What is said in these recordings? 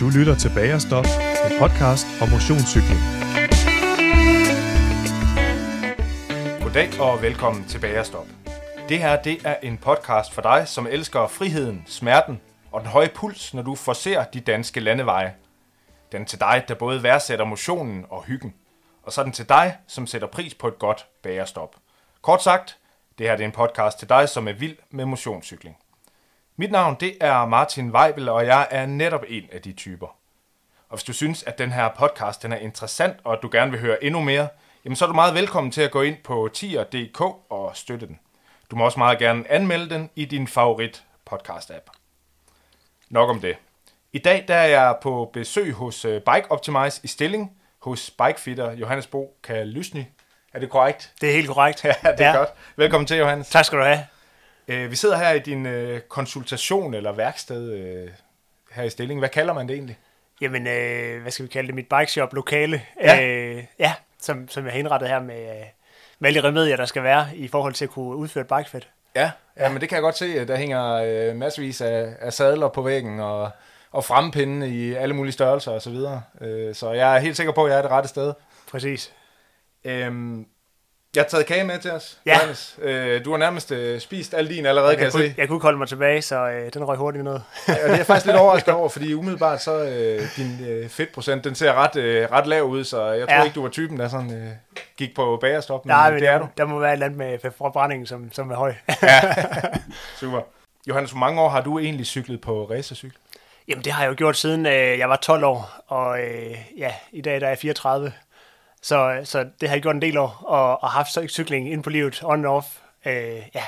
Du lytter til Bagerstop, en podcast om motionscykling. Goddag og velkommen til Bagerstop. Det her det er en podcast for dig, som elsker friheden, smerten og den høje puls, når du forser de danske landeveje. Den er til dig, der både værdsætter motionen og hyggen. Og så er den til dig, som sætter pris på et godt bagerstop. Kort sagt, det her det er en podcast til dig, som er vild med motionscykling. Mit navn det er Martin Weibel, og jeg er netop en af de typer. Og hvis du synes, at den her podcast den er interessant, og at du gerne vil høre endnu mere, jamen så er du meget velkommen til at gå ind på tier.dk og støtte den. Du må også meget gerne anmelde den i din favorit podcast-app. Nok om det. I dag der er jeg på besøg hos øh, Bike Optimize i Stilling, hos bikefitter Johannes Bo Kalysny. Er det korrekt? Det er helt korrekt. Ja, det er ja. godt. Velkommen til, Johannes. Tak skal du have. Øh, vi sidder her i din øh, konsultation eller værksted øh, her i Stilling. Hvad kalder man det egentlig? Jamen, øh, hvad skal vi kalde det? Mit bikeshop lokale. Ja. Øh, ja, som, som jeg har indrettet her med, øh, med alle de remedier, der skal være i forhold til at kunne udføre et bikefit. Ja, ja, men det kan jeg godt se. Der hænger øh, masservis af, af sadler på væggen og, og frempinde i alle mulige størrelser og så videre. Øh, så jeg er helt sikker på, at jeg er det rette sted. Præcis. Øhm, jeg har taget kage med til os, Ja. Johannes. Øh, du har nærmest øh, spist al din allerede, kan Jeg kunne, se. jeg kunne holde mig tilbage, så øh, den røg hurtigt ned. Og det er jeg faktisk lidt overrasket over, fordi umiddelbart så øh, din øh, fedtprocent, den ser ret, øh, ret lav ud, så jeg tror Ja. ikke, du var typen, der sådan øh, gik på bagerstop, men Nej, men det er du. der må være et eller andet med forbrændingen, som, som er høj. Super. Johannes, hvor mange år har du egentlig cyklet på racercykel? Jamen, det har jeg jo gjort siden øh, jeg var 12 år, og øh, ja, i dag der er jeg 34. Så, så det har jeg gjort en del år, og, og haft cy- cykling ind på livet, on and off, øh, ja,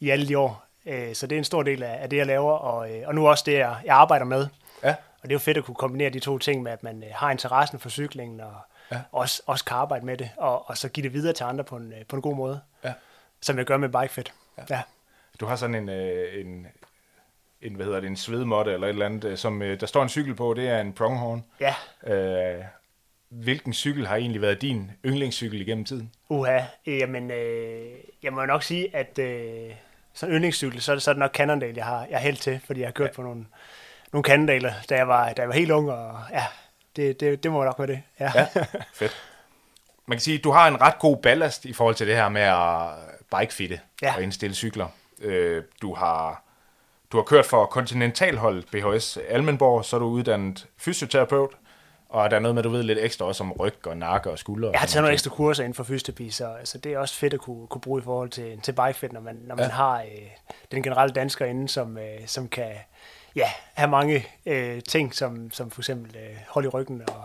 i alle de år. Øh, så det er en stor del af, af det, jeg laver, og, øh, og nu også det, jeg, jeg arbejder med. Ja. Og det er jo fedt at kunne kombinere de to ting med, at man øh, har interessen for cyklingen, og Ja. også, også kan arbejde med det, og, og så give det videre til andre på en, øh, på en god måde, Ja. som jeg gør med Bikefit. Ja. ja. Du har sådan en, øh, en, en hvad hedder det, en svedmåtte eller et eller andet, som øh, der står en cykel på, det er en pronghorn. ja. Øh, hvilken cykel har egentlig været din yndlingscykel igennem tiden? Uha, jamen, øh, jeg må nok sige, at øh, sådan en yndlingscykel, så er det, så er det nok Cannondale, jeg har, jeg held til, fordi jeg har kørt ja. på nogle, nogle Cannondaler, da jeg var, da jeg var helt ung, og ja, det, det, det må nok være det. Ja. Ja, fedt. Man kan sige, at du har en ret god ballast i forhold til det her med at bikefitte Ja. og indstille cykler. Øh, du har du har kørt for kontinentalholdet BHS Almenborg, så er du uddannet fysioterapeut, og der er noget med, at du ved lidt ekstra også om ryg og nakke og skuldre. Jeg har taget nogle ekstra kurser inden for fysioterapi, så altså, det er også fedt at kunne, kunne bruge i forhold til, til bikefit, når man, når man Ja. har øh, den generelle dansker inde, som, øh, som kan ja, have mange øh, ting, som, som for eksempel øh, hold i ryggen og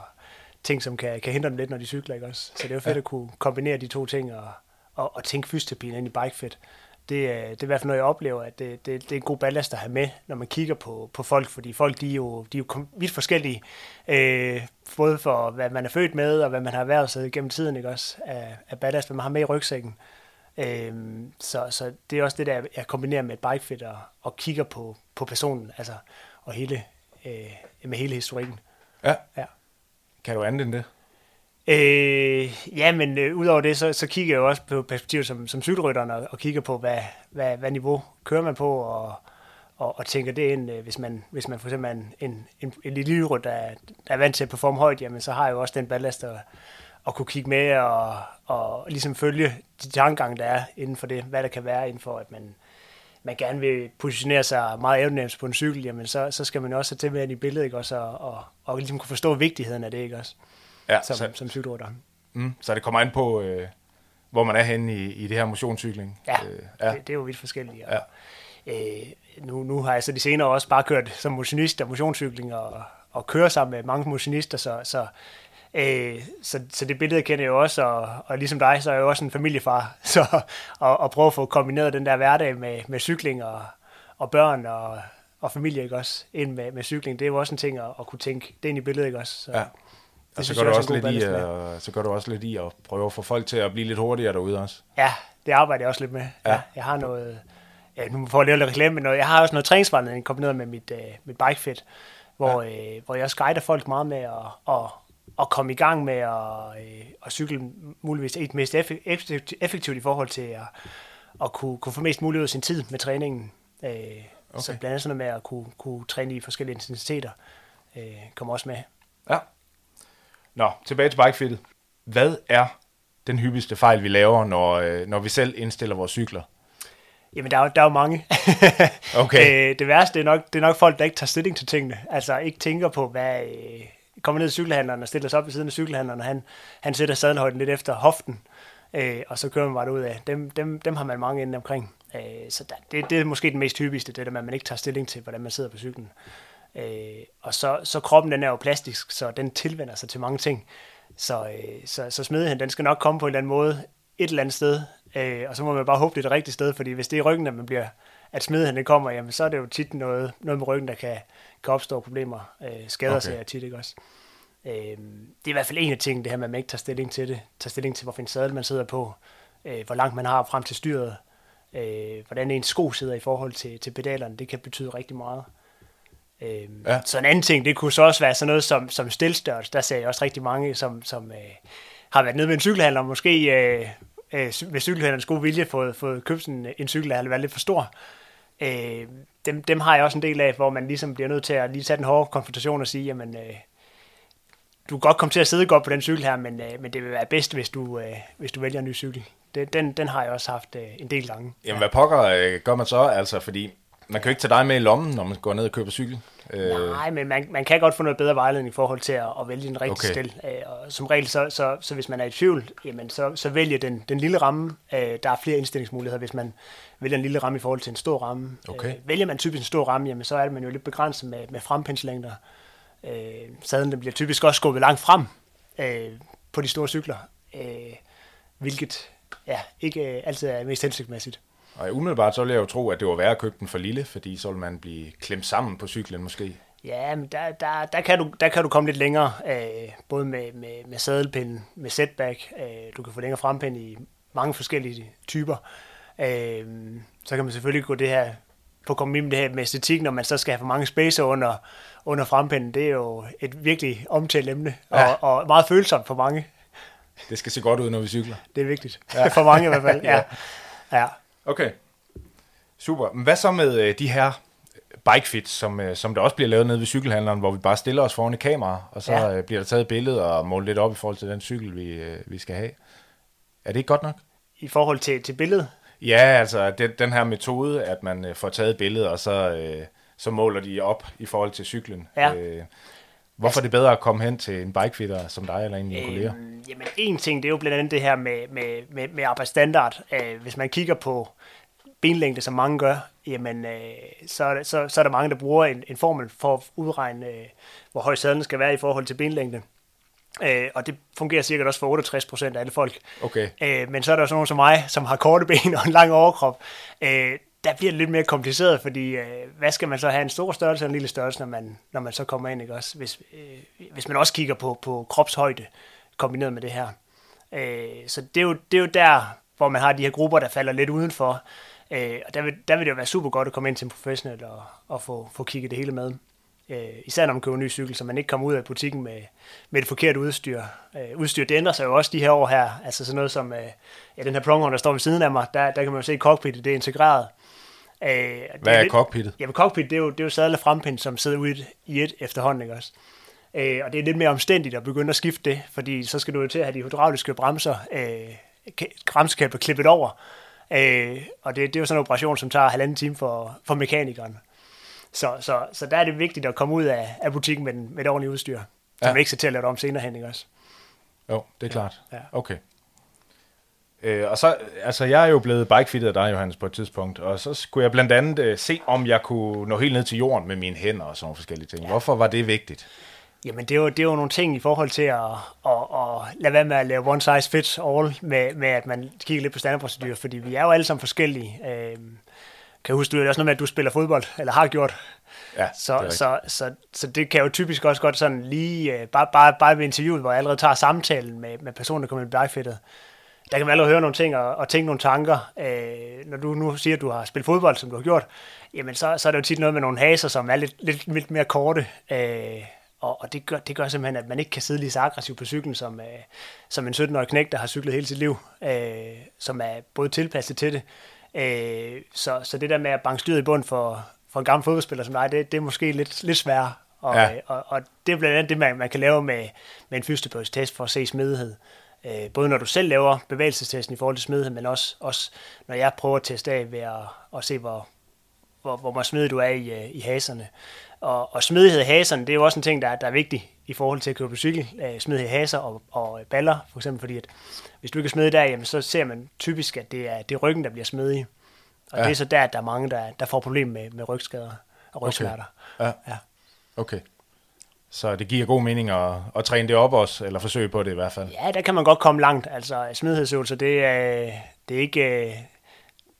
ting, som kan, kan hindre dem lidt, når de cykler. Ikke også? Så det er jo fedt ja. at kunne kombinere de to ting og, og, og tænke fysioterapien ind i bikefit. Det, er- det er i hvert fald noget, jeg oplever, at det, det, det er en god ballast at have med, når man kigger på, på folk, fordi folk de er jo, de er jo vidt forskellige, øh, både for hvad man er født med, og hvad man har været sig gennem tiden, ikke også, af, af ballast, hvad man har med i rygsækken. Øh, så, så det er også det, der jeg kombinerer med et bikefit og, og kigger på, på personen, altså, og hele, øh, med hele historikken. Ja. Ja. Kan du andet end det? Øh, ja, men øh, udover det, så, så kigger jeg jo også på perspektivet som, som cykelrytteren og, og kigger på, hvad, hvad, hvad niveau kører man på, og, og, og tænker det ind, øh, hvis man, hvis man for eksempel er en, en, en, en eliterytter, der, er- der er vant til at performe højt, jamen så har jeg jo også den ballast at, at kunne kigge med og, og ligesom følge de tankegange, der er inden for det, hvad der kan være inden for, at man, man gerne vil positionere sig meget evnemt på en cykel, jamen så, så skal man jo også have til med ind i billedet, ikke også, og, og, og ligesom kunne forstå vigtigheden af det, ikke også, Ja, som, så, som cykelrytter. mm, så det kommer an på, øh, hvor man er henne i, i det her motionscykling. Ja, Øh, ja. ja. Det, det er jo vidt forskelligt. Og, øh, nu, nu har jeg så de senere også bare kørt som motionist og motionscykling og, og kører sammen med mange motionister, så, så, øh, så, så det billede kender jeg jo også, og, og ligesom dig, så er jeg jo også en familiefar, så at, at prøve at få kombineret den der hverdag med, med cykling og, og børn og, og familie, ikke også, ind med, med cykling, det er jo også en ting at, at kunne tænke det ind i billedet, ikke også? Så, Ja. Og så jeg du også lidt i, at, så gør du også lidt i at prøve at få folk til at blive lidt hurtigere derude også. Ja, det arbejder jeg også lidt med. Ja. Ja. Jeg har noget, ja, nu får jeg lave lidt reklame, men noget, jeg har også noget træningsvejledning kombineret med mit, øh, mit bikefit, hvor, ja. øh, hvor jeg også guider folk meget med at, at, at komme i gang med at, øh, at cykle muligvis et mest effe- effektivt, effektivt i forhold til at, at kunne, kunne få mest muligt ud af sin tid med træningen. Øh, okay. Så blandt andet sådan noget med at kunne, kunne træne i forskellige intensiteter. øh, kommer også med. Ja. Nå, tilbage til bikefittet. Hvad er den hyppigste fejl, vi laver, når, øh, når vi selv indstiller vores cykler? Jamen, der er jo, der er jo mange. Okay. øh, det værste det er, nok, det er nok folk, der ikke tager stilling til tingene. Altså ikke tænker på, hvad... Øh, kommer ned i cykelhandleren og stiller sig op ved siden af cykelhandleren, og han, han sætter sadelhøjden lidt efter hoften, øh, og så kører man bare ud af. Dem, dem, dem har man mange inde omkring. Øh, så der, det, det er måske den mest hyppigste, det der med, at man ikke tager stilling til, hvordan man sidder på cyklen. Øh, og så, så kroppen, den er jo plastisk, så den tilvender sig til mange ting. Så, øh, så, så smidigheden, den skal nok komme på en eller anden måde et eller andet sted, øh, og så må man bare håbe, det er det rigtige sted, fordi hvis det er i ryggen, at man bliver at smidigheden den kommer, jamen så er det jo tit noget, noget med ryggen, der kan, kan opstå problemer. Øh, skader Okay. sig tit, ikke også? Øh, det er i hvert fald en af tingene, det her med, at man ikke tager stilling til det. Tager stilling til, hvorfor en sadel man sidder på, øh, hvor langt man har frem til styret, øh, hvordan ens sko sidder i forhold til, til pedalerne. Det kan betyde rigtig meget. Øh, Ja. ja. Så en anden ting, det kunne så også være sådan noget som, som stilstørrelse. Der ser jeg også rigtig mange, som, som øh, har været nede med en cykelhandler, måske øh, øh, ved cykelhandlerens gode vilje fået, fået købt sådan en cykel, der har været lidt for stor. Øh, dem, dem har jeg også en del af, hvor man ligesom bliver nødt til at lige tage den hårde konfrontation og sige, jamen, øh, du kan godt komme til at sidde godt på den cykel her, men, øh, men det vil være bedst, hvis du, øh, hvis du vælger en ny cykel. Det, den, den har jeg også haft øh, en del gange. Jamen, hvad pokker øh, gør man så? Altså, fordi man kan jo ikke tage dig med i lommen, når man går ned og køber cykel. Øh, Nej, men man, man kan godt få noget bedre vejledning i forhold til at, at vælge en rigtig Okay. stil. Øh, og som regel, så, så, så hvis man er i tvivl, jamen så, så vælger den, den lille ramme. Øh, der er flere indstillingsmuligheder, hvis man vælger en lille ramme i forhold til en stor ramme. Okay. Øh, vælger man typisk en stor ramme, jamen så er man jo lidt begrænset med, med frempindslængder. Øh, sadlen den bliver typisk også skubbet langt frem øh, på de store cykler, øh, hvilket ja, ikke øh, altid er mest hensigtsmæssigt. Og umiddelbart så vil jeg jo tro, at det var værre at købe den for lille, fordi så vil man blive klemt sammen på cyklen måske. Ja, men der, der, der, kan, du, der kan du komme lidt længere, øh, både med, med, med sadelpind, med setback, øh, du kan få længere frempind i mange forskellige typer. Øh, så kan man selvfølgelig gå det her på kompromis med det her med æstetik, når man så skal have for mange spacer under, under frempinden. Det er jo et virkelig omtalt emne, Ja. ja. og, og meget følsomt for mange. Det skal se godt ud, når vi cykler. Det er vigtigt. Ja. for mange i hvert fald. Ja. ja. Okay. Super. Men hvad så med øh, de her bikefits, som, øh, som der også bliver lavet nede ved cykelhandleren, hvor vi bare stiller os foran et kamera, og så Ja. øh, bliver der taget et billede og målt lidt op i forhold til den cykel, vi, øh, vi skal have. Er det ikke godt nok? I forhold til, til billedet, Ja, altså den, den her metode, at man øh, får taget et billede, og så, øh, så måler de op i forhold til cyklen. Ja. Øh, hvorfor er det bedre at komme hen til en bikefitter som dig eller en af dine kolleger? Øhm, jamen, en ting, det er jo blandt andet det her med, med, med, med arbejdsstandard. Øh, hvis man kigger på benlængde, som mange gør, jamen, øh, så, er så, så er der mange, der bruger en, en formel for at udregne, øh, hvor høj sadlen skal være i forhold til benlængde. Øh, og det fungerer sikkert også for 68 procent af alle folk. Okay. Øh, men så er der også nogen som mig, som har korte ben og en lang overkrop. Øh, der bliver det lidt mere kompliceret, fordi øh, hvad skal man så have en stor størrelse og en lille størrelse, når man, når man så kommer ind, ikke også? Hvis, øh, hvis man også kigger på, på kropshøjde kombineret med det her. Øh, så det er, jo, det er jo der, hvor man har de her grupper, der falder lidt udenfor. Øh, og der vil, der vil det jo være super godt at komme ind til en professionel og, og få, få kigget det hele med. Øh, især når man køber en ny cykel, så man ikke kommer ud af butikken med, med det forkerte udstyr. Øh, udstyr, det ændrer sig jo også de her år her. Altså sådan noget som øh, ja, den her pronghorn, der står ved siden af mig, der, der kan man jo se cockpittet, det er integreret. Øh, det Hvad er lidt- cockpittet? Jamen cockpit, det er jo, det er jo sadel og frempind, som sidder ude i et, i et efterhånden, ikke også? Øh, og det er lidt mere omstændigt at begynde at skifte det, fordi så skal du jo til at have de hydrauliske bremser, øh, bremsekabler klippet over. Øh, og det, det er jo sådan en operation, som tager halvanden time for, for mekanikeren. Så, så, så der er det vigtigt at komme ud af, af butikken med, den, med det ordentlige udstyr, så Ja. man ikke skal til at lave det om senere hen, ikke også? Jo, det er klart. ja. Okay. Øh, og så, altså jeg er jo blevet bikefittet af dig, Johannes, på et tidspunkt, og så skulle jeg blandt andet øh, se, om jeg kunne nå helt ned til jorden med mine hænder og sådan nogle forskellige ting. Hvorfor var det vigtigt? Jamen, det er, jo, det er jo nogle ting i forhold til at, at, at lade være med at lave one size fits all, med, med at man kigger lidt på standardprocedurer, fordi vi er jo alle sammen forskellige. Øhm, kan jeg huske, du er også noget med, at du spiller fodbold, eller har gjort. Ja, det Så, rigtigt. så, så, så det kan jo typisk også godt sådan lige, øh, bare, bare, bare ved interviewet, hvor jeg allerede tager samtalen med, med personen, der kommer i bikefittet, der kan man allerede høre nogle ting og, og tænke nogle tanker. Øh, når du nu siger, at du har spillet fodbold, som du har gjort, jamen så, så er det jo tit noget med nogle haser, som er lidt, lidt, lidt mere korte. Øh, og og det, gør, det gør simpelthen, at man ikke kan sidde lige så aggressivt på cyklen, som, øh, som en 17-årig knæk, der har cyklet hele sit liv, øh, som er både tilpasset til det. Øh, så, så det der med at banke styret i bund for, for en gammel fodboldspiller som dig, det, det er måske lidt, lidt sværere Og, Ja. og, og det er blandt andet det, man, man kan lave med, med en fysioterapeutisk for at se smidighed. Øh, både når du selv laver bevægelsestesten i forhold til smidighed, men også, også når jeg prøver at teste af ved at, at se, hvor, hvor, hvor meget smidig du er i, øh, i haserne. Og, og smidighed i haserne, det er jo også en ting, der, er- der er vigtig i forhold til at køre på cykel. Øh, smidighed i haser og, og baller, for eksempel, fordi at hvis du ikke er smidig der, jamen, så ser man typisk, at det er, det er ryggen, der bliver smidig. Og Ja. det er så der, at der er mange, der, der får problemer med, med rygskader og rygsmerter. Ja. Ja. Okay. Så det giver god mening at, at træne det op også, eller forsøge på det i hvert fald. Ja, der kan man godt komme langt. Altså, smidighedsøvelser, det er, det er ikke...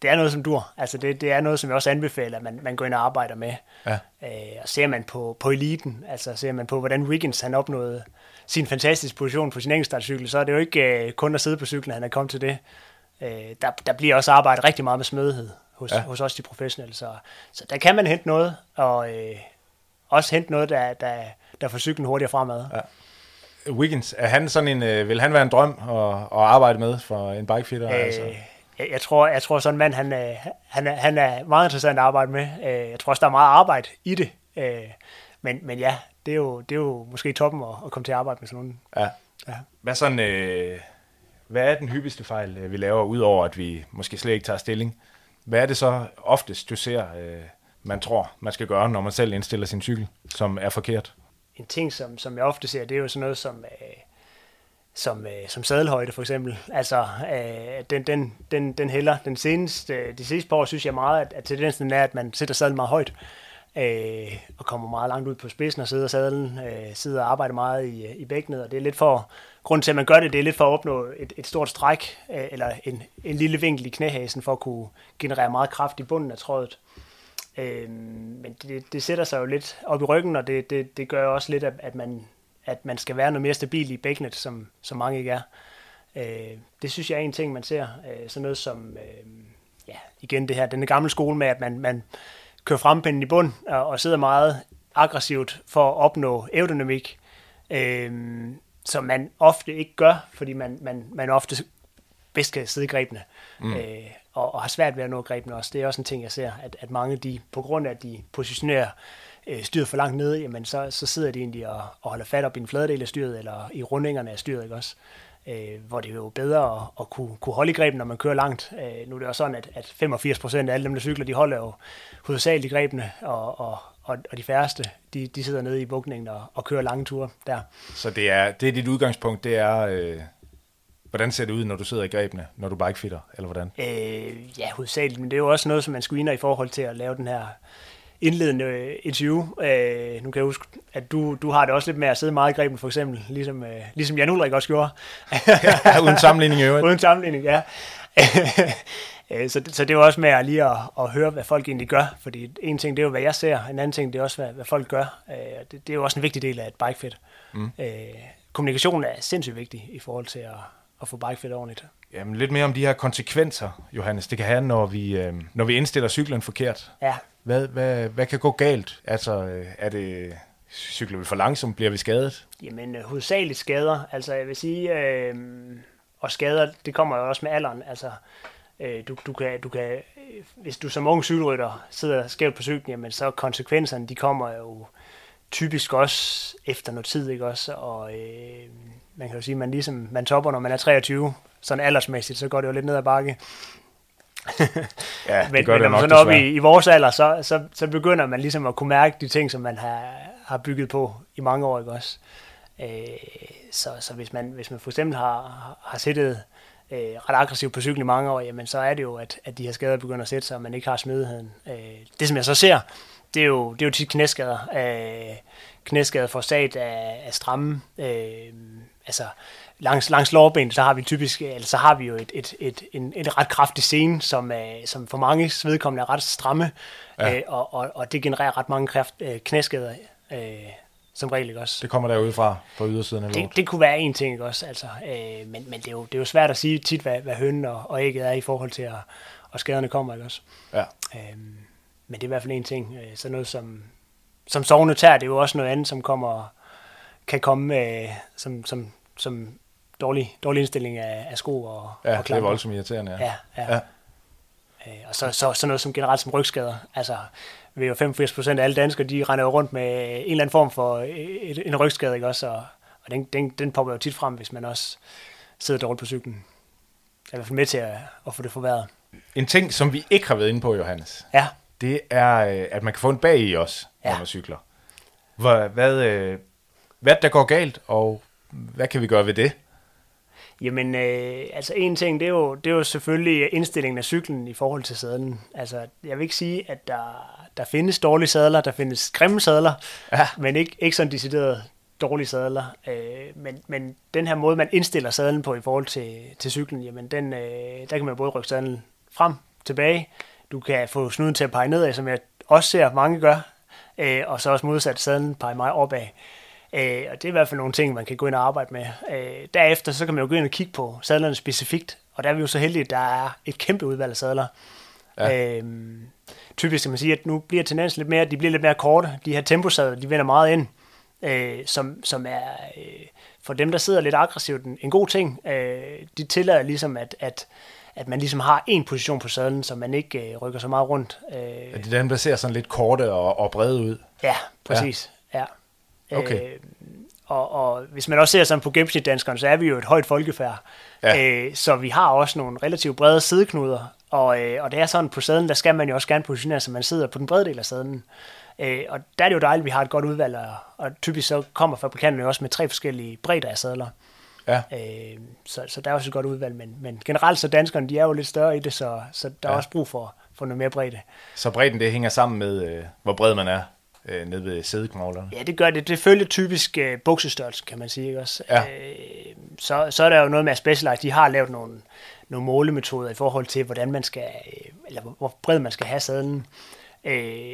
Det er noget, som dur. Altså, det, det er noget, som jeg også anbefaler, at man, man går ind og arbejder med. Ja. Øh, og ser man på, på eliten, altså ser man på, hvordan Wiggins han opnåede sin fantastiske position på sin enkeltstartcykel, så er det jo ikke øh, kun at sidde på cyklen, han er kommet til det. Øh, der, der bliver også arbejdet rigtig meget med smidighed hos, ja. hos os de professionelle, så, så der kan man hente noget, og øh, også hente noget, der, der, der får cyklen hurtigere fremad. Ja. Wiggins, er han sådan en, øh, vil han være en drøm at, at arbejde med for en bikefitter? Øh, altså? Jeg, jeg, tror, jeg tror sådan en mand, han, øh, han, er, han er meget interessant at arbejde med. Øh, jeg tror også, der er meget arbejde i det. Øh, men, men ja, det er, jo, det er jo måske toppen at, at komme til at arbejde med sådan nogen. Ja. Ja. Hvad, sådan, øh, hvad er den hyppigste fejl, øh, vi laver, udover at vi måske slet ikke tager stilling? Hvad er det så oftest, du ser, øh, man tror, man skal gøre, når man selv indstiller sin cykel, som er forkert? En ting, som, som jeg ofte ser, det er jo sådan noget som, øh, som, øh, som sadelhøjde for eksempel. Altså, øh, den, den, den, den hælder. Den seneste, de seneste par år synes jeg meget, at, at tendensen er, at man sætter sadlen meget højt. Øh, og kommer meget langt ud på spidsen og sidder sadlen, øh, sidder og arbejder meget i, i bækkenet, og det er lidt for, grunden til, at man gør det, det er lidt for at opnå et, et stort stræk, øh, eller en, en lille vinkel i knæhasen, for at kunne generere meget kraft i bunden af trådet. Øh, men det, det sætter sig jo lidt op i ryggen, og det, det, det gør også lidt, at, at, man, at man skal være noget mere stabil i bækkenet, som, som mange ikke er. Øh, det synes jeg er en ting, man ser. Øh, sådan noget som, øh, ja, igen det her, den gamle skole med, at man, man kører frempinden i bund og, og sidder meget aggressivt for at opnå aerodynamik, øh, som man ofte ikke gør, fordi man, man, man ofte bedst kan sidde i grebene, mm. øh, og, og har svært ved at nå grebene også. Det er også en ting, jeg ser, at, at mange, de, på grund af, at de positionerer øh, styret for langt nede, jamen så, så sidder de egentlig og, og holder fat op i en fladedel af styret, eller i rundingerne af styret, ikke også? Øh, hvor det er jo bedre at, at kunne, kunne holde i greben, når man kører langt. Øh, nu er det jo sådan, at, at 85 procent af alle dem, der cykler, de holder jo hovedsageligt i grebene, og, og, og, og de færreste, de, de sidder nede i bukningen og, og kører lange ture der. Så det er, det er dit udgangspunkt, det er, øh, hvordan ser det ud, når du sidder i grebene, når du bikefitter, eller hvordan? Øh, ja, hovedsageligt, men det er jo også noget, som man screener i forhold til at lave den her indledende øh, interview. Øh, nu kan jeg huske, at du, du har det også lidt med at sidde meget i greben, for eksempel, ligesom, øh, ligesom Jan Ulrik også gjorde. ja, uden sammenligning i øvrigt. Uden sammenligning, ja. Øh, så, det- så det er jo også med at lige at, at høre, hvad folk egentlig gør, fordi en ting, det er jo, hvad jeg ser, en anden ting, det er også, hvad, hvad folk gør. Øh, det, det er jo også en vigtig del af et bikefit. Mm. Øh, kommunikation er sindssygt vigtig i forhold til at, at få bikefit ordentligt. Jamen, lidt mere om de her konsekvenser, Johannes, det kan have, når vi, øh, når vi indstiller cyklen forkert. Ja, Hvad, hvad, hvad kan gå galt? Altså, øh, er det, cykler vi for langsomt, bliver vi skadet? Jamen, øh, hovedsageligt skader. Altså, jeg vil sige, øh, og skader, det kommer jo også med alderen. Altså, øh, du, du kan, du kan, øh, hvis du som ung cykelrytter sidder skævt på cyklen, jamen, så konsekvenserne, de kommer jo typisk også efter noget tid, ikke også? Og øh, man kan jo sige, man ligesom, man topper, når man er 23, sådan aldersmæssigt, så går det jo lidt ned ad bakke. Ja, Men, det gør men det når man nok så oppe desværre. i, i vores alder, så, så, så begynder man ligesom at kunne mærke de ting, som man har, har bygget på i mange år, ikke også? Øh, så, så hvis man, hvis man for eksempel har, har siddet øh, ret aggressivt på cyklen i mange år, jamen så er det jo, at, at de her skader begynder at sætte sig, og man ikke har smidigheden. Øh, det, som jeg så ser, det er jo, det er jo tit knæskader. Øh, knæskader forårsaget af, af stramme, øh, altså langs, langs lårbenet, så har vi typisk, eller så har vi jo et, et, et, en, et ret kraftig scene, som, er, som for mange vedkommende er ret stramme, Ja. øh, og, og, og det genererer ret mange kræft, øh, knæskader, øh, som regel ikke også. Det kommer derude fra, på ydersiden af Det, det kunne være en ting, ikke også? Altså, øh, men men det, er jo, det er jo svært at sige tit, hvad, hvad hønnen og, og ægget er i forhold til, at, og skaderne kommer, ikke også? Ja. Øhm, men det er i hvert fald en ting. Øh, sådan noget som, som sovende tær, det er jo også noget andet, som kommer, kan komme øh, som, som, som dårlig, dårlig indstilling af, af sko og, Ja, og det er voldsomt irriterende. Ja. Ja, ja. Ja. Øh, og så, så, så noget som generelt som rygskader. Altså, ved jo 85 procent af alle danskere, de render jo rundt med en eller anden form for et, en rygskade, ikke også? Og, og den, den, den popper jo tit frem, hvis man også sidder dårligt på cyklen. Jeg er i hvert fald med til at, at få det forværret. En ting, som vi ikke har været inde på, Johannes, Ja, det er, øh, at man kan få en bag i os, ja. når man cykler. Hvad, hvad, øh, hvad der går galt, og hvad kan vi gøre ved det? Jamen, øh, altså en ting, det er, jo, det er jo selvfølgelig indstillingen af cyklen i forhold til sadlen. Altså, jeg vil ikke sige, at der, der findes dårlige sadler, der findes grimme sadler, Ja. men ikke, ikke sådan decideret dårlige sadler. Øh, men, men den her måde, man indstiller sadlen på i forhold til, til cyklen, jamen den, øh, der kan man både rykke sadlen frem, tilbage. Du kan få snuden til at pege nedad, som jeg også ser mange gør, øh, og så også modsat sadlen pege meget opad. Øh, og det er i hvert fald nogle ting, man kan gå ind og arbejde med. Øh, derefter så kan man jo gå ind og kigge på sadlerne specifikt, og der er vi jo så heldige, at der er et kæmpe udvalg af sadler. Ja. Øh, typisk kan man sige, at nu bliver tendensen lidt mere, at de bliver lidt mere korte. De her temposadler, de vender meget ind, øh, som, som er øh, for dem, der sidder lidt aggressivt, en, en god ting. Øh, de tillader ligesom, at, at, at man ligesom har en position på sadlen, så man ikke øh, rykker så meget rundt. Øh, Er det dem, der ser sådan lidt korte og, og brede ud? Ja, præcis. Ja. ja. Okay. Øh, og, og hvis man også ser sådan på gennemsnitdanskeren, så er vi jo et højt folkefærd. Ja. Øh, så vi har også nogle relativt brede sideknuder, og, øh, og det er sådan på sadlen, der skal man jo også gerne positionere, så man sidder på den brede del af sadlen. Øh, og der er det jo dejligt, at vi har et godt udvalg, og, og typisk så kommer fabrikanterne også med tre forskellige bredder af sadler. Ja. Øh, så, så der er også et godt udvalg, men, men generelt så danskerne, de er jo lidt større i det, så, så der er Ja. også brug for, for noget mere bredde. Så bredden, det hænger sammen med, øh, hvor bred man er øh, nede ved sædeknoglerne. Ja, det gør det. Det følger typisk øh, buksestørrelse, kan man sige. Ikke også? Ja. Øh, så, så er der jo noget med at Specialized. De har lavet nogle, nogle målemetoder i forhold til, hvordan man skal, øh, eller hvor- bred man skal have sadlen. Øh,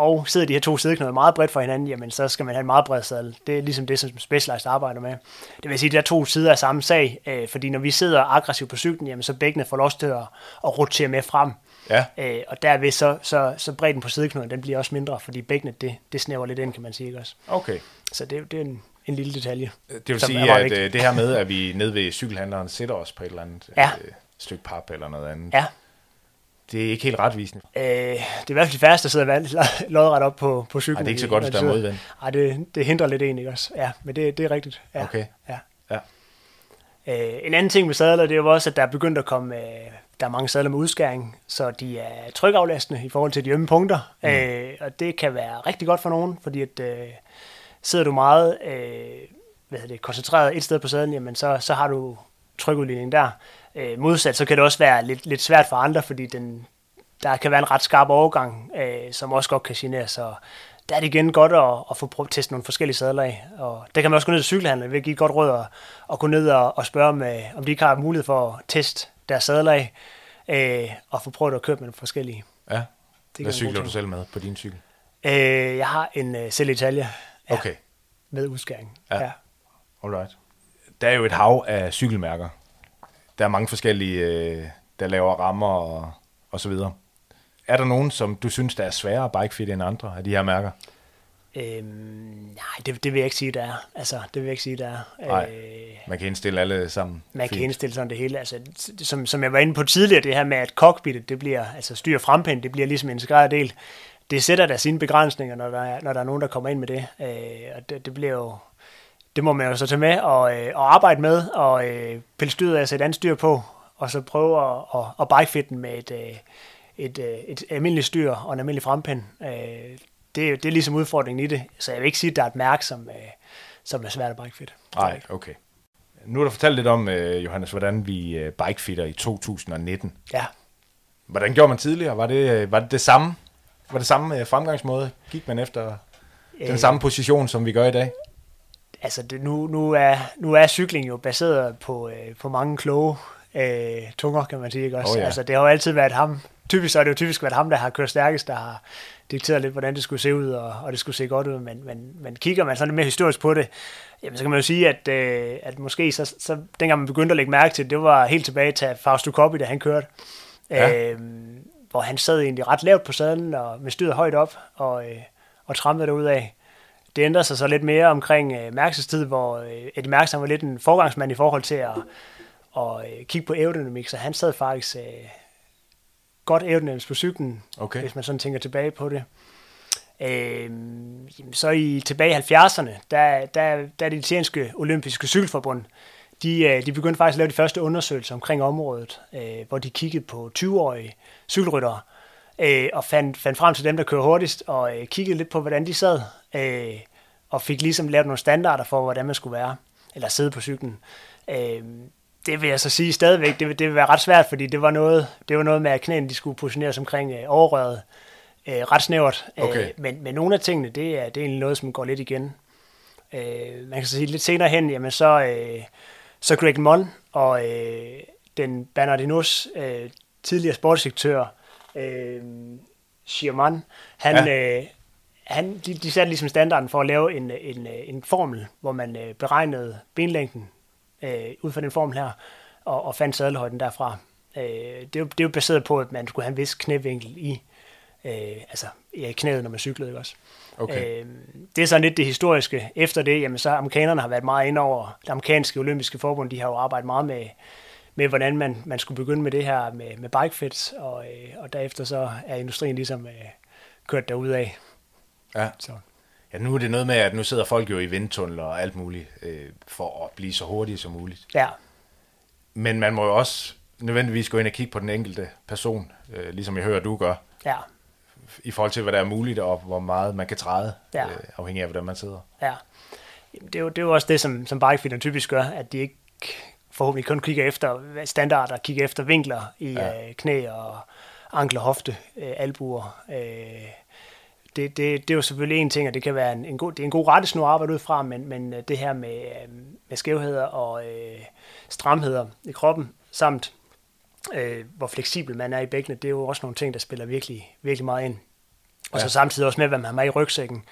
og sidder de her to sædeknuder meget bredt for hinanden, jamen så skal man have en meget bred sadel. Det er ligesom det, som Specialized arbejder med. Det vil sige, at der er to sider af samme sag, øh, fordi når vi sidder aggressivt på cyklen, jamen så bækkene får lov til at, at rotere med frem. Ja. Øh, og derved så, så, så bredden på sædeknuden, den bliver også mindre, fordi bækkenet, det, det snæver lidt ind, kan man sige. Ikke også? Okay. Så det, det er en, en lille detalje. Det vil sige, er at vigtigt. øh, det her med, at vi nede ved cykelhandleren sætter os på et eller andet Ja. øh, stykke pap eller noget andet, Ja, det er ikke helt retvisende. øh, det er i hvert fald de færreste, der sidder lodret op på, på cyklen. Ej, det er ikke så godt, hvis der er modvind. Nej, det, det hindrer lidt en, ikke også? Ja, men det, det er rigtigt. Ja, Okay. Ja. Ja. Øh, en anden ting med sadler, det er jo også, at der er begyndt at komme, øh, der er mange sadler med udskæring, så de er trykaflastende i forhold til de ømme punkter, mm. øh, og det kan være rigtig godt for nogen, fordi at øh, sidder du meget øh, hvad hedder det, koncentreret et sted på sadlen, jamen så, så har du trykudligning der. Øh, modsat, så kan det også være lidt, lidt svært for andre, fordi den, der kan være en ret skarp overgang, øh, som også godt kan genere, så der er det igen godt at, at få prøvet at teste nogle forskellige sadler af. Og der kan man også gå ned til cykelhandlen, vil give et godt råd at, at gå ned og, og spørge, om, øh, om de ikke har mulighed for at teste deres sadler af, øh, og få prøvet at køre med nogle forskellige. Ja. Det Hvad cykler du selv med på din cykel? Øh, jeg har en øh, Celle Italia ja, Okay, med udskæring. Ja. Ja. alright. Der er jo et hav af cykelmærker. Der er mange forskellige, øh, der laver rammer og, og så videre. Er der nogen, som du synes, der er sværere at bikefit end andre af de her mærker? Øhm, nej, det, det vil jeg ikke sige, der er. Altså, det vil jeg ikke sige, der er. Nej. Øh, Man kan indstille alle sammen. man kan fint. indstille sådan det hele. Altså, som, som jeg var inde på tidligere, det her med, at cockpittet, det bliver, altså styr frempind, det bliver ligesom en integreret del. Det sætter der sine begrænsninger, når der er, når der er nogen, der kommer ind med det. Øh, og det, det bliver jo, det må man jo så tage med og, øh, og arbejde med, og øh, pille styret af at sætte andet styr på, og så prøve at, at, at bikefitte den med et, øh, et, øh, et almindeligt styr og en almindelig frempind. Øh, det, er- det er ligesom udfordringen i det. Så jeg vil ikke sige, at der er et mærke, som, øh, som er svært at bikefitte. Nej, okay. Nu har du fortalt lidt om, øh, Johannes, hvordan vi øh, bikefitter i 2019. Ja. Hvordan gjorde man tidligere? Var det øh, var det, det samme? Var det samme øh, fremgangsmåde? Gik man efter den Øh, samme position, som vi gør i dag? Altså det, nu, nu, er, nu er cykling jo baseret på, øh, på mange kloge øh, tunger, kan man sige. Ikke også? Oh, ja. Altså det har jo altid været ham, typisk så har det jo typisk været ham, der har kørt stærkest, der har dikteret lidt, hvordan det skulle se ud, og, og det skulle se godt ud, men, men, men kigger man sådan lidt mere historisk på det, jamen så kan man jo sige, at, øh, at måske så, så dengang man begyndte at lægge mærke til det, det var helt tilbage til Fausto Coppi, da han kørte. Ja. Øh, hvor han sad egentlig ret lavt på sadlen og med styret højt op og, øh, og trampede derud af. Det ændrede sig så lidt mere omkring øh, Mærkses tid, hvor øh, Eddie Mærks var lidt en forgangsmand i forhold til at, at øh, kigge på aerodynamik, så han sad faktisk øh, godt aerodynamisk på cyklen, Okay. hvis man sådan tænker tilbage på det. Øh, så i tilbage i 70'erne, der, der, der er det italienske olympiske cykelforbund, de, øh, de begyndte faktisk at lave de første undersøgelser omkring området, øh, hvor de kiggede på 20-årige cykelryttere, øh, og fandt, fandt frem til dem, der kører hurtigst, og øh, kiggede lidt på, hvordan de sad, øh, og fik ligesom lavet nogle standarder for, hvordan man skulle være, eller sidde på cyklen. Øh, det vil jeg så sige stadigvæk, det, det vil være ret svært, fordi det var noget, det var noget med, at knæene de skulle positioneres omkring øh, overrøret, øh, ret snævert. Okay. Øh, men, men nogle af tingene, det er, det er egentlig noget, som går lidt igen. Øh, man kan så sige lidt senere hen, jamen så, øh, så Greg Mon og øh, den Bernardinos øh, tidligere sportsdirektør, øh, Schirman, han, ja. øh, han, de, de satte ligesom standarden for at lave en, en, en formel, hvor man øh, beregnede benlængden øh, ud fra den formel her, og, og fandt sadelhøjden derfra. Øh, det, er jo, det er jo baseret på, at man skulle have en vis knævinkel i, øh, altså i knæet, når man cyklede, ikke også? Okay. Øh, det er sådan lidt det historiske. Efter det, jamen så amerikanerne har været meget ind over det amerikanske olympiske forbund. De har jo arbejdet meget med, med hvordan man, man skulle begynde med det her med, med bikefits, og, øh, og derefter så er industrien ligesom øh, kørt derudad. Ja. Så. ja, nu er det noget med, at nu sidder folk jo i vindtunneler og alt muligt, øh, for at blive så hurtige som muligt. Ja, Men man må jo også nødvendigvis gå ind og kigge på den enkelte person, øh, ligesom jeg hører, du gør, ja, i forhold til, hvad der er muligt, og hvor meget man kan træde, Ja. øh, afhængig af, hvordan man sidder. ja. Jamen, Det er, jo, det er jo også det, som, som bikefitter typisk gør, at de ikke forhåbentlig kun kigger efter standarder, kigger efter vinkler i Ja. øh, knæ og ankler, hofte, øh, albuer. Øh, det, det, det er jo selvfølgelig en ting, og det kan være en, en, god, det er en god rettesnor at arbejde ud fra, men, men øh, det her med, øh, med skævheder og øh, stramheder i kroppen, samt øh, hvor fleksibel man er i bækkenet, det er jo også nogle ting, der spiller virkelig, virkelig meget ind. Og så Ja. samtidig også med, hvad man har med i rygsækken.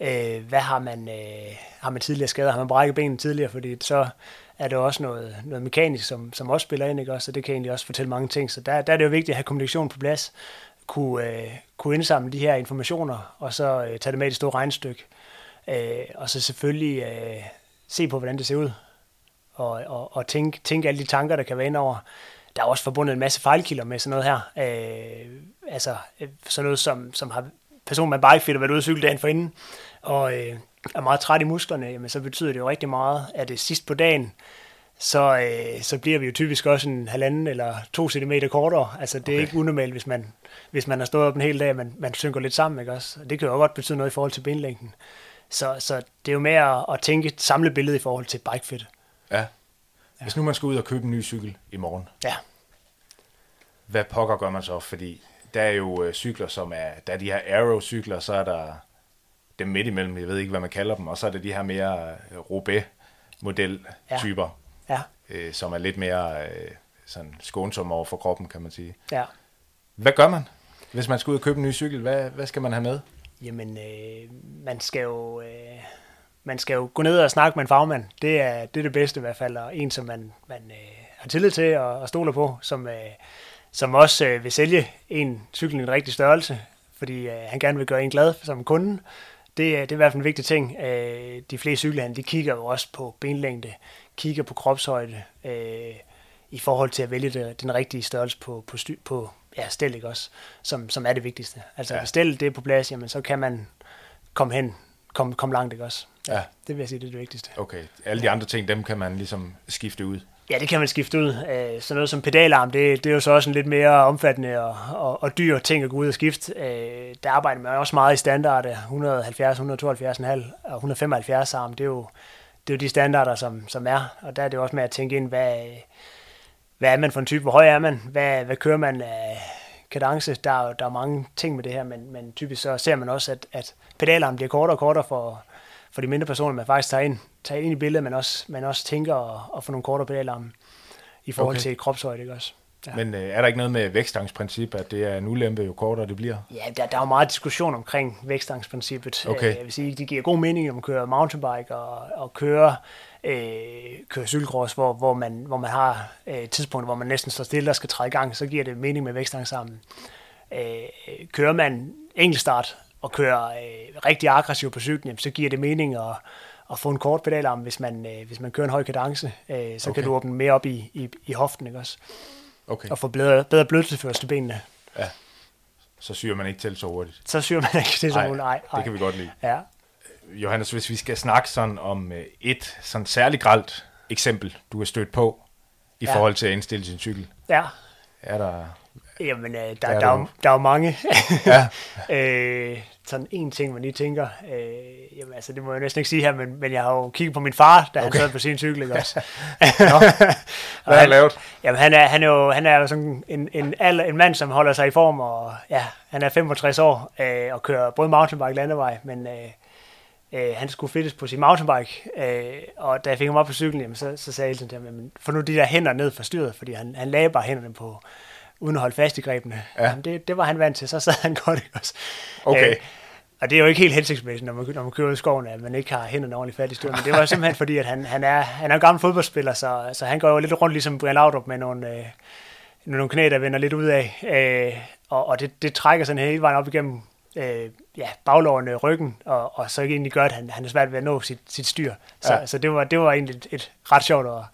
Øh, hvad har man, øh, har man tidligere skader? Har man brækket benene tidligere? Fordi så er det også noget, noget mekanisk, som, som også spiller ind, ikke? Også, så det kan egentlig også fortælle mange ting. Så der, der er det jo vigtigt at have kommunikation på plads, kunne, øh, kunne indsamle de her informationer, og så øh, tage det med i det store regnstykke. Øh, og så selvfølgelig øh, se på, hvordan det ser ud, og, og, og tænke, tænke alle de tanker, der kan være indover. Der er også forbundet en masse fejlkilder med sådan noget her. Øh, altså øh, sådan noget, som, som har personen med bikefitter været ude at cykle dagen forinden, og øh, er meget træt i musklerne, jamen, så betyder det jo rigtig meget, at det sidst på dagen, så, øh, så bliver vi jo typisk også en halvanden eller to centimeter kortere. Altså det er Okay. ikke unormalt, hvis man, hvis man har stået op en hel dag, man, man synker lidt sammen, ikke også? Og det kan jo godt betyde noget i forhold til benlængden. Så, så det er jo at, at tænke et samlet billede i forhold til bikefit. Ja. Hvis nu man skal ud og købe en ny cykel i morgen, Ja, hvad pokker gør man så? Fordi der er jo øh, cykler, som er, der er de her Aero-cykler, så er der dem midt imellem, jeg ved ikke, hvad man kalder dem, og så er der de her mere øh, Roubaix-model-typer, ja, øh, som er lidt mere øh, sådan skånsomme over for kroppen, kan man sige. ja. Hvad gør man, hvis man skal ud og købe en ny cykel? Hvad, hvad skal man have med? Jamen, øh, man skal jo... Øh, man skal jo gå ned og snakke med en fagmand. Det er det, er det bedste i hvert fald, og en, som man, man øh, har tillid til og, og stoler på, som, øh, som også øh, vil sælge en cykel i en rigtig størrelse, fordi øh, han gerne vil gøre en glad som kunde. Det, er- det er i hvert fald en vigtig ting. Øh, de fleste cykelhandler, de kigger jo også på benlængde, kigger på kropshøjde, øh, i forhold til at vælge det, den rigtige størrelse på, på, sty, på ja, stel, ikke også? Som, som er det vigtigste. Altså, Ja. ja. hvis stel det er på plads, jamen, så kan man komme hen, komme, komme langt, ikke også? Ja. Det vil jeg sige, det er det vigtigste. Okay, alle de andre ting, dem kan man ligesom skifte ud. Ja, det kan man skifte ud. Øh, Sådan noget som pedalarm, det, det er jo så også en lidt mere omfattende og, og, og dyr ting at gå ud og skifte. Øh, Der arbejder man også meget i standarder, øh, 170, 172,5 og 175 arm. Det er jo, det er jo de standarder, som, som er. Og der er det jo også med at tænke ind, hvad, hvad er man for en type? Hvor høj er man? Hvad, hvad kører man af kadence? Der er, der er mange ting med det her, men, men typisk så ser man også, at, at pedalarmen bliver kortere og kortere for, for de mindre personer, man faktisk tager ind, tager ind i billedet, men også, man også tænker at, at få nogle kortere pedalarme i forhold Okay. til kropshøjde, ikke også? Ja. Men øh, er der ikke noget med vækstgangsprincip, at det er en ulempe, jo kortere det bliver? Ja, der, der er jo meget diskussion omkring vækstangstprincippet. Okay. Øh, Jeg vil sige, det giver god mening, når man kører mountainbike og, og kører, øh, kører cykelcross, hvor, hvor, man, hvor man har øh, tidspunkter, hvor man næsten står stille og skal træde i gang, så giver det mening med vækstangsammen. Øh, kører man enkeltstart og kører øh, rigtig aggressivt på cyklen, så giver det mening at, at få en kort pedalarm, hvis man, øh, hvis man kører en høj kadence. Øh, så okay. Kan du åbne mere op i, i, i hoften, ikke også? Okay. Og få bedre, bedre blødtilførsel til benene. Ja. Så syr man ikke til så hurtigt. Så syr man ikke til så hurtigt. Nej, det kan vi godt lide. Ja. Johannes, hvis vi skal snakke sådan om øh, et sådan særligt gralt eksempel, du har stødt på i Ja. forhold til at indstille sin cykel, Ja. er der... Jamen, øh, der, er der, der er, jo. der er jo mange. Ja, øh, sådan en ting, man lige tænker, øh, jamen altså, det må jeg næsten ikke sige her, men, men jeg har jo kigget på min far, da han Okay. sad på sin cykel, ikke også? Nå. Hvad har han lavet? Jamen, han er, han er jo, han er jo sådan en, en, alder, en mand, som holder sig i form, og ja, han er 65 år, øh, og kører både mountainbike og landevej, men øh, øh, han skulle fittes på sin mountainbike, øh, og da jeg fik ham op på cyklen, jamen, så, så sagde jeg hele tiden til ham, jamen, få nu de der hænder ned fra styret, fordi han, han lagde bare hænderne på, uden at holde fast i grebene. Ja. Jamen, det, det var han vant til, så sad han godt, ikke også? Okay. Øh, og det er jo ikke helt hensigtsmæssigt, når man, når man kører ud i skoven, at man ikke har hænderne ordentligt fat i styret. Men det var simpelthen fordi, at han, han, er, han er en gammel fodboldspiller, så, så han går jo lidt rundt ligesom Brian Laudrup med nogle, øh, nogle knæ, der vender lidt ud af. Øh, og og det, det trækker sådan hele vejen op igennem øh, ja, baglårene, ryggen, og, og så egentlig gør, at han, han er svært ved at nå sit, sit styr. Så, Ja. ja. så det, var, det var egentlig et, et ret sjovt og,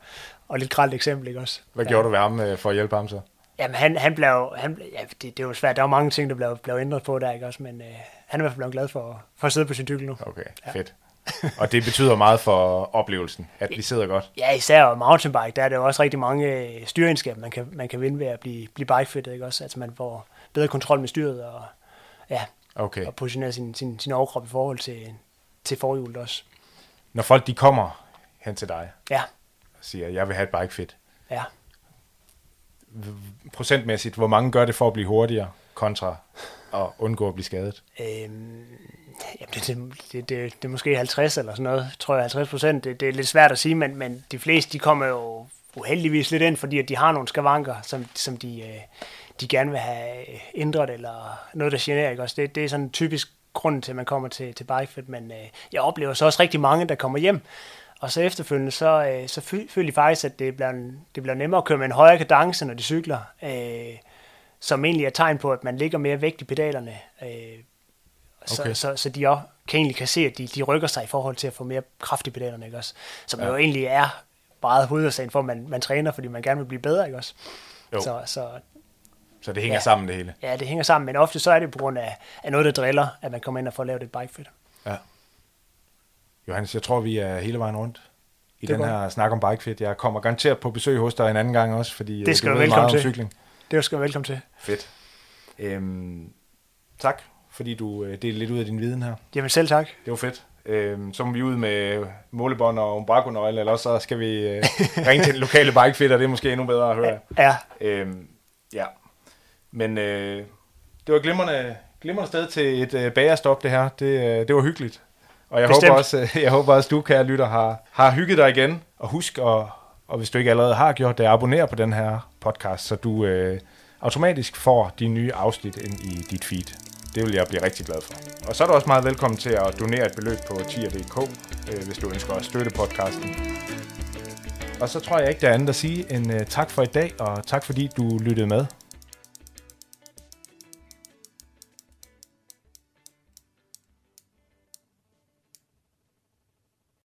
og lidt gralt eksempel, ikke også? Hvad ja. gjorde du ved ham øh, for at hjælpe ham så? Jamen, han, han blev, han, ja, det, det var svært. Der var mange ting, der blev, blev ændret på der, ikke også? Men øh, han er i hvert fald blevet glad for, for at sidde på sin cykel nu. Okay, fedt. Og det betyder meget for oplevelsen, at vi sidder godt. Ja, især mountainbike, der er der jo også rigtig mange øh, styreegenskaber, man kan, man kan vinde ved at blive, blive bikefittet, ikke også? Altså man får bedre kontrol med styret og, ja, Okay. og positionere sin, sin, sin overkrop i forhold til, til forhjulet også. Når folk de kommer hen til dig Ja, og siger, jeg vil have et bike fit, ja procentmæssigt, hvor mange gør det for at blive hurtigere kontra at undgå at blive skadet? Øhm, jamen det, det, det, det, det er måske 50 eller sådan noget, tror jeg 50 procent. Det, det er lidt svært at sige, men, men de fleste de kommer jo uheldigvis lidt ind, fordi at de har nogle skavanker, som, som de, øh, de gerne vil have øh, ændret, eller noget, der generer. Ikke? Også det, det er sådan typisk grunden til, at man kommer til, til bikefit, men øh, jeg oplever så også rigtig mange, der kommer hjem, og så efterfølgende, så, øh, så fø- føler de faktisk, at det bliver, det bliver nemmere at køre med en højere kadence, når de cykler, øh, som egentlig er tegn på, at man ligger mere vægt i pedalerne, øh, så, Okay. okay. så, så de også kan egentlig kan se, at de, de rykker sig i forhold til at få mere kraft i pedalerne, ikke også? Som Ja. jo egentlig er meget hovedårsagen for, at man, man træner, fordi man gerne vil blive bedre, ikke også? Jo. Så, så Så det hænger ja. Ja. sammen det hele. ja, det hænger sammen, men ofte så er det på grund af, af noget, der driller, at man kommer ind og får lavet et bikefit. Ja. Johannes, jeg tror, vi er hele vejen rundt i Det den her snak om bikefit. Jeg kommer garanteret på besøg hos dig en anden gang også, fordi øh, skal du du velkommen meget om til. cykling. Det skal du velkommen til. Fedt. Øhm, tak, fordi du øh, delte lidt ud af din viden her. Jamen selv tak. Det var fedt. Øhm, så må vi ud med målebånd og umbrakonøgle, eller også så skal vi øh, ringe til den lokale bikefitter. Det er måske endnu bedre at høre. Ja, Øhm, ja. Men øh, det var et glimrende, glimrende sted til et øh, bagerstop, det her. Det, øh, det var hyggeligt. Og jeg Bestemt. håber, også, øh, jeg håber også, du, kære lytter, har, har hygget dig igen. Og husk, at, og hvis du ikke allerede har gjort det, abonner på den her podcast, så du øh, automatisk får de nye afsnit ind i dit feed. Det vil jeg blive rigtig glad for. Og så er du også meget velkommen til at donere et beløb på tier.dk, øh, hvis du ønsker at støtte podcasten. Og så tror jeg ikke, der er andet at sige end uh, tak for i dag, og tak fordi du lyttede med.